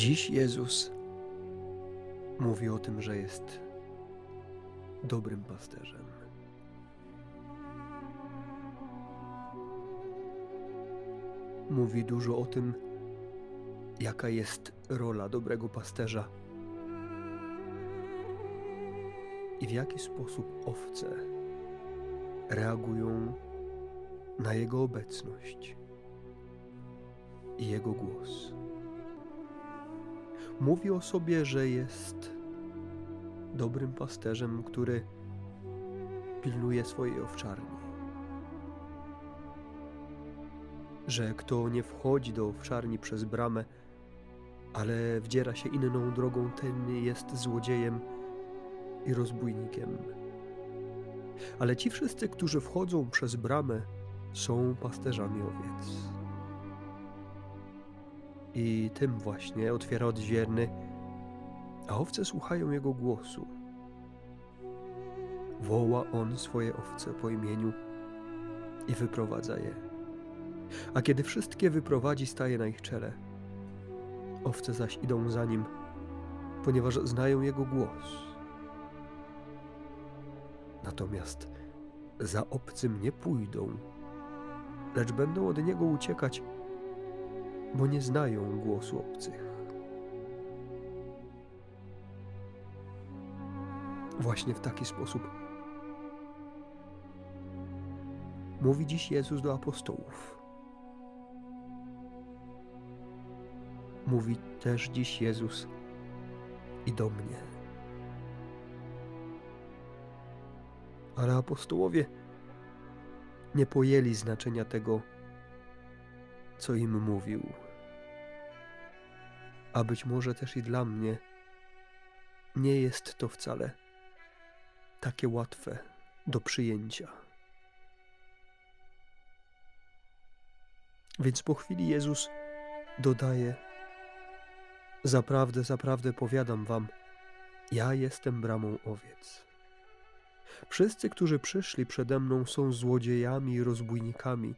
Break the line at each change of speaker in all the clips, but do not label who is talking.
Dziś Jezus mówi o tym, że jest dobrym pasterzem. Mówi dużo o tym, jaka jest rola dobrego pasterza i w jaki sposób owce reagują na Jego obecność i Jego głos. Mówi o sobie, że jest dobrym pasterzem, który pilnuje swojej owczarni. Że kto nie wchodzi do owczarni przez bramę, ale wdziera się inną drogą, ten jest złodziejem i rozbójnikiem. Ale ci wszyscy, którzy wchodzą przez bramę, są pasterzami owiec. I tym właśnie otwiera odźwierny, a owce słuchają jego głosu. Woła on swoje owce po imieniu i wyprowadza je. A kiedy wszystkie wyprowadzi, staje na ich czele. Owce zaś idą za nim, ponieważ znają jego głos. Natomiast za obcym nie pójdą, lecz będą od niego uciekać, bo nie znają głosu obcych. Właśnie w taki sposób mówi dziś Jezus do apostołów. Mówi też dziś Jezus i do mnie. Ale apostołowie nie pojęli znaczenia tego, co im mówił. A być może też i dla mnie nie jest to wcale takie łatwe do przyjęcia. Więc po chwili Jezus dodaje: Zaprawdę, zaprawdę powiadam wam, ja jestem bramą owiec. Wszyscy, którzy przyszli przede mną, są złodziejami i rozbójnikami,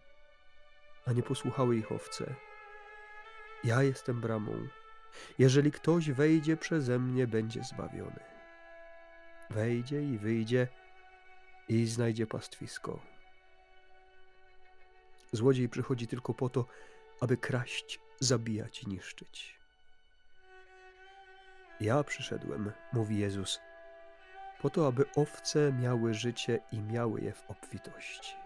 a nie posłuchały ich owce. Ja jestem bramą. Jeżeli ktoś wejdzie przeze mnie, będzie zbawiony. Wejdzie i wyjdzie i znajdzie pastwisko. Złodziej przychodzi tylko po to, aby kraść, zabijać i niszczyć. Ja przyszedłem, mówi Jezus po to, aby owce miały życie i miały je w obfitości.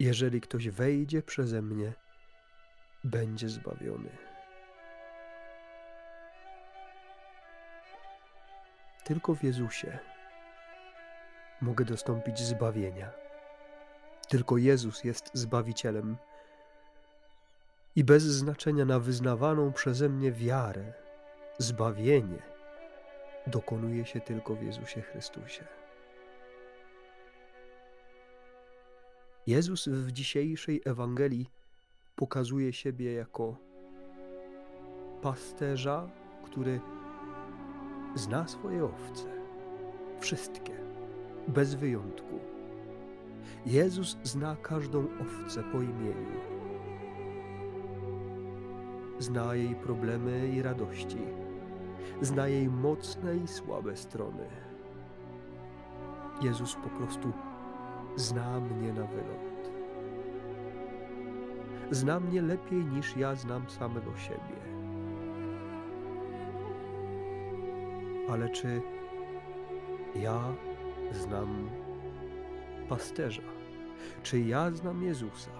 Jeżeli ktoś wejdzie przeze mnie, będzie zbawiony. Tylko w Jezusie mogę dostąpić zbawienia. Tylko Jezus jest Zbawicielem i bez znaczenia na wyznawaną przeze mnie wiarę, zbawienie dokonuje się tylko w Jezusie Chrystusie. Jezus w dzisiejszej Ewangelii pokazuje siebie jako pasterza, który zna swoje owce, wszystkie, bez wyjątku. Jezus zna każdą owcę po imieniu Zna jej problemy i radości. Zna jej mocne i słabe strony. Jezus po prostu zna mnie na wylot. Zna mnie lepiej niż ja znam samego siebie. Ale czy ja znam pasterza? Czy ja znam Jezusa?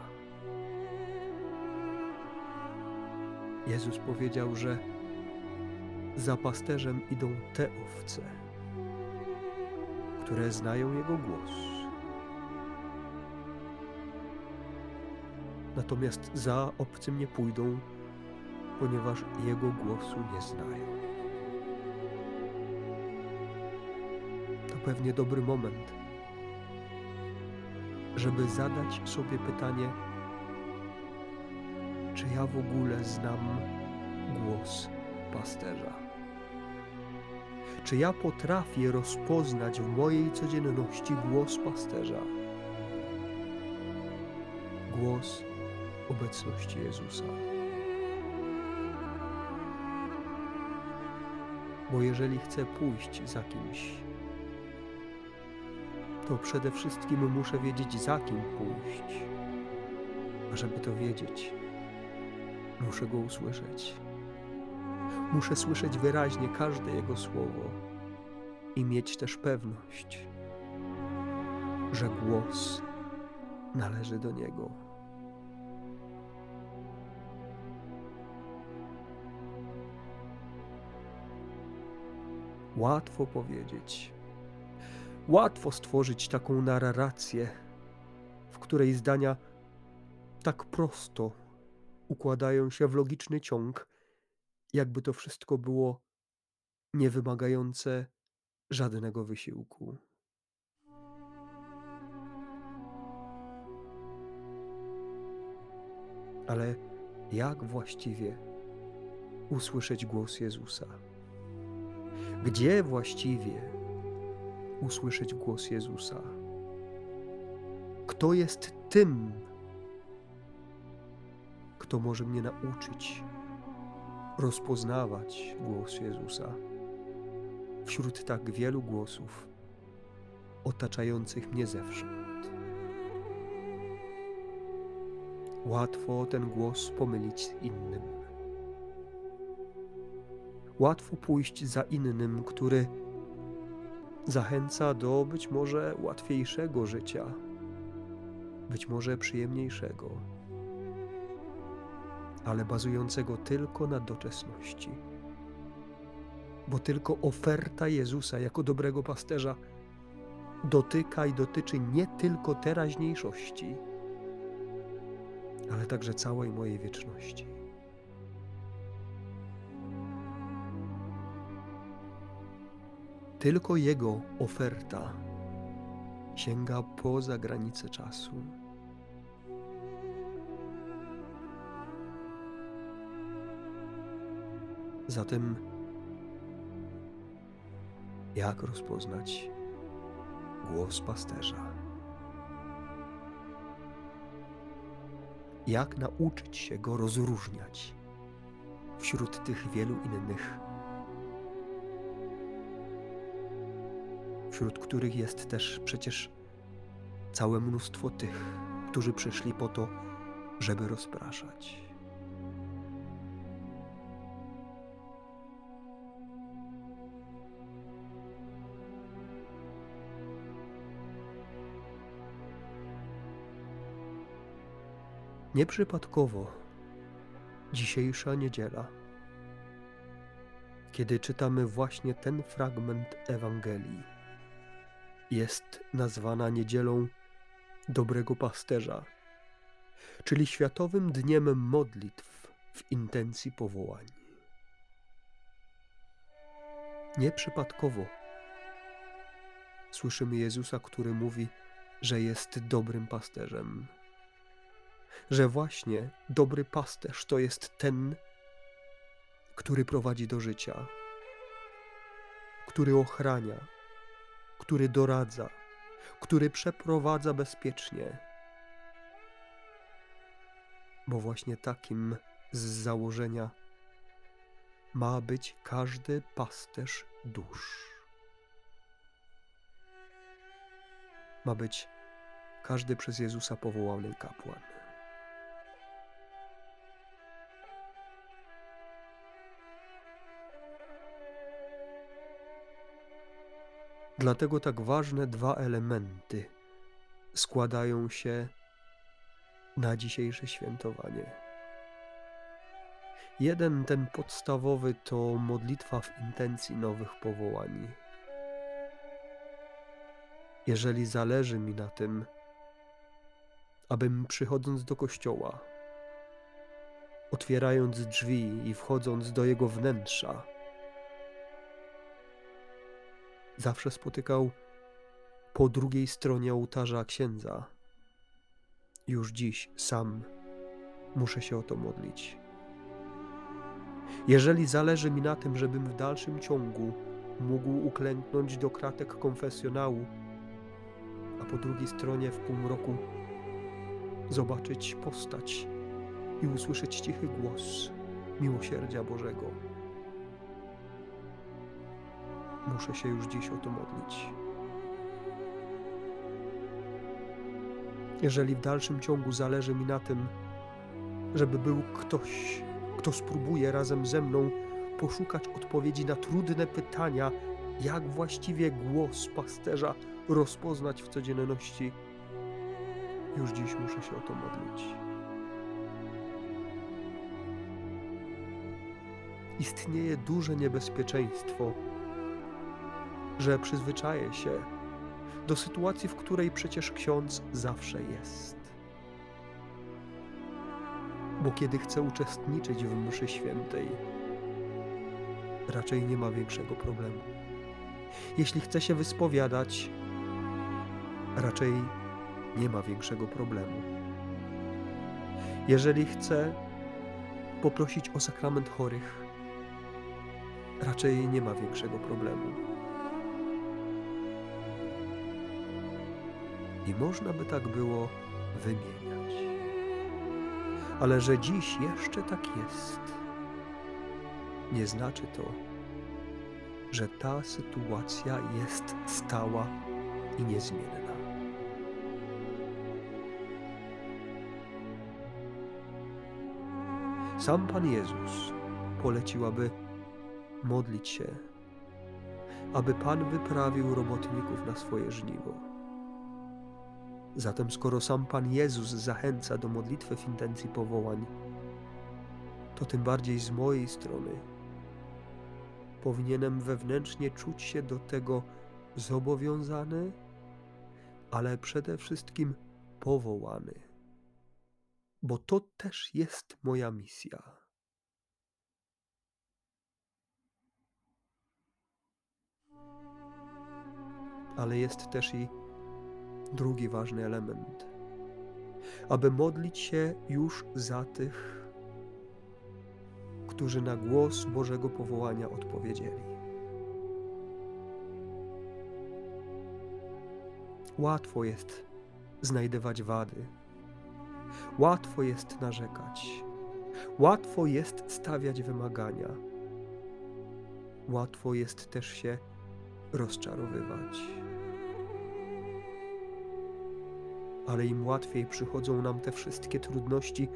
Jezus powiedział, że za pasterzem idą te owce, które znają Jego głos. Natomiast za obcym nie pójdą, ponieważ Jego głosu nie znają. To pewnie dobry moment, żeby zadać sobie pytanie, czy ja w ogóle znam głos pasterza? Czy ja potrafię rozpoznać w mojej codzienności głos pasterza? głos obecności Jezusa. Bo jeżeli chcę pójść za kimś, to przede wszystkim muszę wiedzieć, za kim pójść. A żeby to wiedzieć, muszę go usłyszeć. Muszę słyszeć wyraźnie każde jego słowo i mieć też pewność, że głos należy do niego. Łatwo powiedzieć. Łatwo stworzyć taką narrację, w której zdania tak prosto układają się w logiczny ciąg, jakby to wszystko było niewymagające żadnego wysiłku. Ale jak właściwie usłyszeć głos Jezusa? Gdzie właściwie usłyszeć głos Jezusa? Kto jest tym, kto może mnie nauczyć rozpoznawać głos Jezusa wśród tak wielu głosów otaczających mnie zewsząd? Łatwo ten głos pomylić z innym. Łatwo pójść za innym, który zachęca do być może łatwiejszego życia, być może przyjemniejszego, ale bazującego tylko na doczesności. Bo tylko oferta Jezusa jako dobrego pasterza dotyka i dotyczy nie tylko teraźniejszości, ale także całej mojej wieczności. Tylko Jego oferta sięga poza granice czasu. Zatem, jak rozpoznać głos pasterza? Jak nauczyć się go rozróżniać wśród tych wielu innych, wśród których jest też przecież całe mnóstwo tych, którzy przyszli po to, żeby rozpraszać. Nieprzypadkowo dzisiejsza niedziela, kiedy czytamy właśnie ten fragment Ewangelii, jest nazwana niedzielą Dobrego Pasterza, czyli Światowym Dniem Modlitw w intencji powołań. Nieprzypadkowo słyszymy Jezusa, który mówi, że jest dobrym pasterzem że właśnie dobry pasterz to jest ten, który prowadzi do życia, który ochrania, który doradza, który przeprowadza bezpiecznie. Bo właśnie takim z założenia ma być każdy pasterz dusz. Ma być każdy przez Jezusa powołany kapłan. Dlatego tak ważne dwa elementy składają się na dzisiejsze świętowanie. Jeden, ten podstawowy, to modlitwa w intencji nowych powołań. Jeżeli zależy mi na tym, abym przychodząc do kościoła, otwierając drzwi i wchodząc do jego wnętrza, zawsze spotykał po drugiej stronie ołtarza księdza. Już dziś sam muszę się o to modlić. Jeżeli zależy mi na tym, żebym w dalszym ciągu mógł uklęknąć do kratek konfesjonału, a po drugiej stronie w półmroku zobaczyć postać i usłyszeć cichy głos miłosierdzia Bożego. Muszę się już dziś o to modlić. Jeżeli w dalszym ciągu zależy mi na tym, żeby był ktoś, kto spróbuje razem ze mną poszukać odpowiedzi na trudne pytania, jak właściwie głos pasterza rozpoznać w codzienności, już dziś muszę się o to modlić. Istnieje duże niebezpieczeństwo, że przyzwyczaję się do sytuacji, w której przecież ksiądz zawsze jest. Bo kiedy chce uczestniczyć w mszy świętej, raczej nie ma większego problemu. Jeśli chce się wyspowiadać, raczej nie ma większego problemu. Jeżeli chce poprosić o sakrament chorych, raczej nie ma większego problemu. I można by tak było wymieniać. Ale że dziś jeszcze tak jest, nie znaczy to, że ta sytuacja jest stała i niezmienna. Sam Pan Jezus polecił, aby modlić się, aby Pan wyprawił robotników na swoje żniwo. Zatem, skoro sam Pan Jezus zachęca do modlitwy w intencji powołań, to tym bardziej z mojej strony powinienem wewnętrznie czuć się do tego zobowiązany, ale przede wszystkim powołany, bo to też jest moja misja. Ale jest też i drugi ważny element. Aby modlić się już za tych, którzy na głos Bożego powołania odpowiedzieli. Łatwo jest znajdywać wady, łatwo jest narzekać, łatwo jest stawiać wymagania, łatwo jest też się rozczarowywać. Ale im łatwiej przychodzą nam te wszystkie trudności,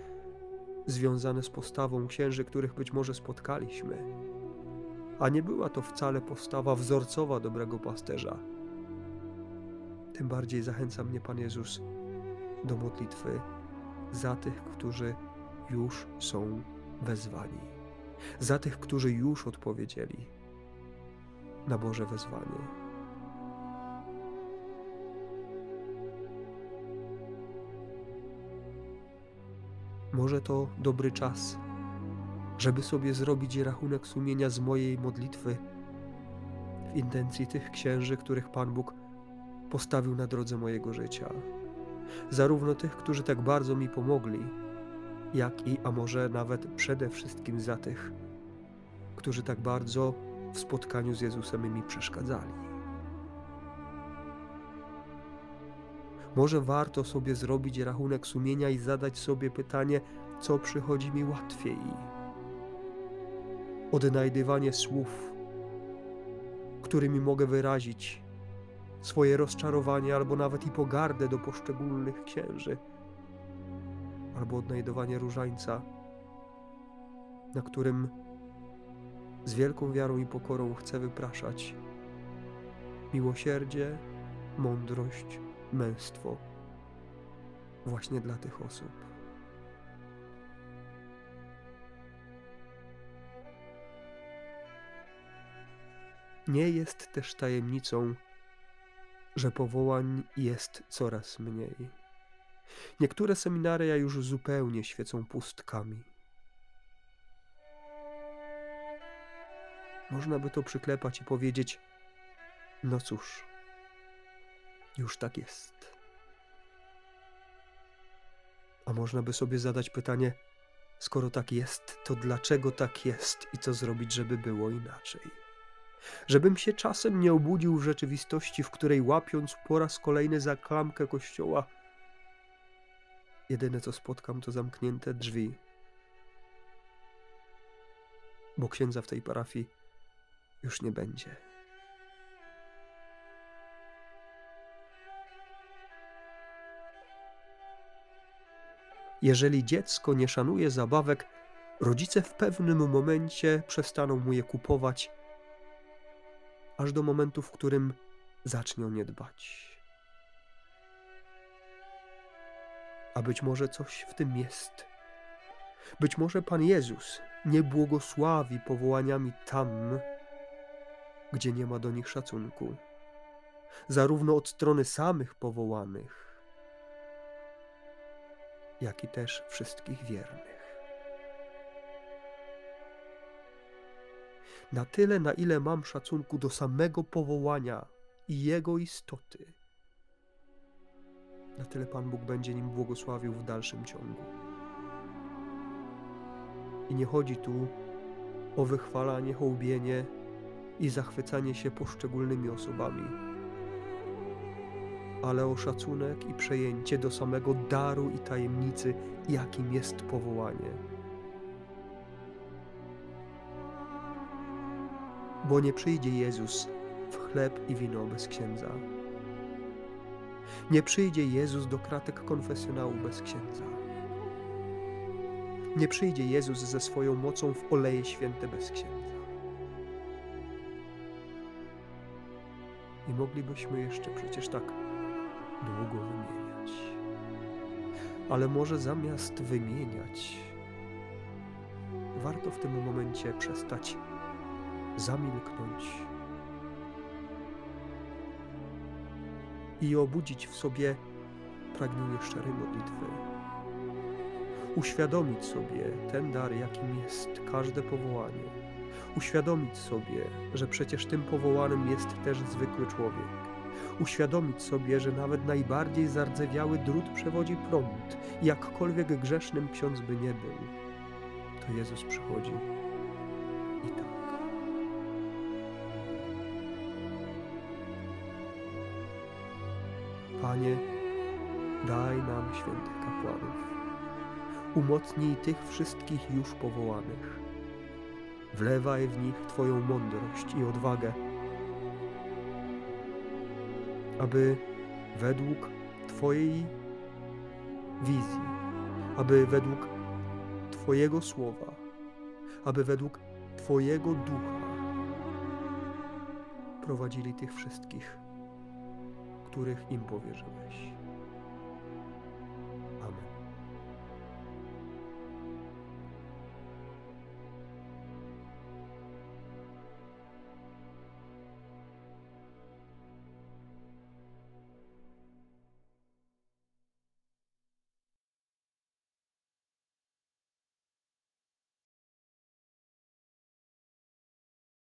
związane z postawą księży, których być może spotkaliśmy. A nie była to wcale postawa wzorcowa dobrego pasterza. Tym bardziej zachęca mnie Pan Jezus do modlitwy za tych, którzy już są wezwani, za tych, którzy już odpowiedzieli na Boże wezwanie. Może to dobry czas, żeby sobie zrobić rachunek sumienia z mojej modlitwy w intencji tych księży, których Pan Bóg postawił na drodze mojego życia. Zarówno tych, którzy tak bardzo mi pomogli, jak i, a może nawet przede wszystkim za tych, którzy tak bardzo w spotkaniu z Jezusem mi przeszkadzali. Może warto sobie zrobić rachunek sumienia i zadać sobie pytanie, co przychodzi mi łatwiej. Odnajdywanie słów, którymi mogę wyrazić swoje rozczarowanie albo nawet i pogardę do poszczególnych księży, albo odnajdowanie różańca, na którym z wielką wiarą i pokorą chcę wypraszać miłosierdzie, mądrość, męstwo właśnie dla tych osób. Nie jest też tajemnicą, że powołań jest coraz mniej. Niektóre seminaria już zupełnie świecą pustkami. Można by to przyklepać i powiedzieć: No cóż, już tak jest. A można by sobie zadać pytanie: skoro tak jest, to dlaczego tak jest i co zrobić, żeby było inaczej? Żebym się czasem nie obudził w rzeczywistości, w której łapiąc po raz kolejny za klamkę kościoła, jedyne co spotkam to zamknięte drzwi. Bo księdza w tej parafii już nie będzie. Jeżeli dziecko nie szanuje zabawek, rodzice w pewnym momencie przestaną mu je kupować, aż do momentu, w którym zacznie o nie dbać. A być może coś w tym jest. Być może Pan Jezus nie błogosławi powołaniami tam, gdzie nie ma do nich szacunku, zarówno od strony samych powołanych, jak i też wszystkich wiernych. Na tyle, na ile mam szacunku do samego powołania i jego istoty, na tyle Pan Bóg będzie nim błogosławił w dalszym ciągu. I nie chodzi tu o wychwalanie, hołbienie i zachwycanie się poszczególnymi osobami, ale o szacunek i przejęcie do samego daru i tajemnicy, jakim jest powołanie. Bo nie przyjdzie Jezus w chleb i wino bez księdza. Nie przyjdzie Jezus do kratek konfesjonału bez księdza. Nie przyjdzie Jezus ze swoją mocą w oleje święte bez księdza. I moglibyśmy jeszcze przecież tak długo wymieniać. Ale może zamiast wymieniać, warto w tym momencie przestać, zamilknąć i obudzić w sobie pragnienie szczerej modlitwy. Uświadomić sobie ten dar, jakim jest każde powołanie. Uświadomić sobie, że przecież tym powołanym jest też zwykły człowiek. Uświadomić sobie, że nawet najbardziej zardzewiały drut przewodzi prąd, jakkolwiek grzesznym ksiądz by nie był, to Jezus przychodzi i tak. Panie, daj nam świętych kapłanów. Umocnij tych wszystkich już powołanych. Wlewaj w nich Twoją mądrość i odwagę, aby według Twojej wizji, aby według Twojego słowa, aby według Twojego ducha prowadzili tych wszystkich których im powierzyłeś.